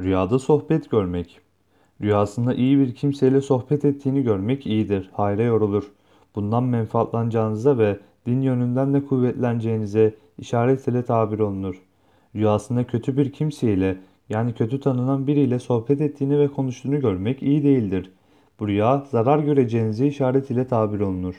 Rüyada sohbet görmek. Rüyasında iyi bir kimseyle sohbet ettiğini görmek iyidir. Hayra yorulur. Bundan menfaatlanacağınıza ve din yönünden de kuvvetleneceğinize işaret ile tabir olunur. Rüyasında kötü bir kimseyle yani kötü tanınan biriyle sohbet ettiğini ve konuştuğunu görmek iyi değildir. Bu rüya zarar göreceğinize işaret ile tabir olunur.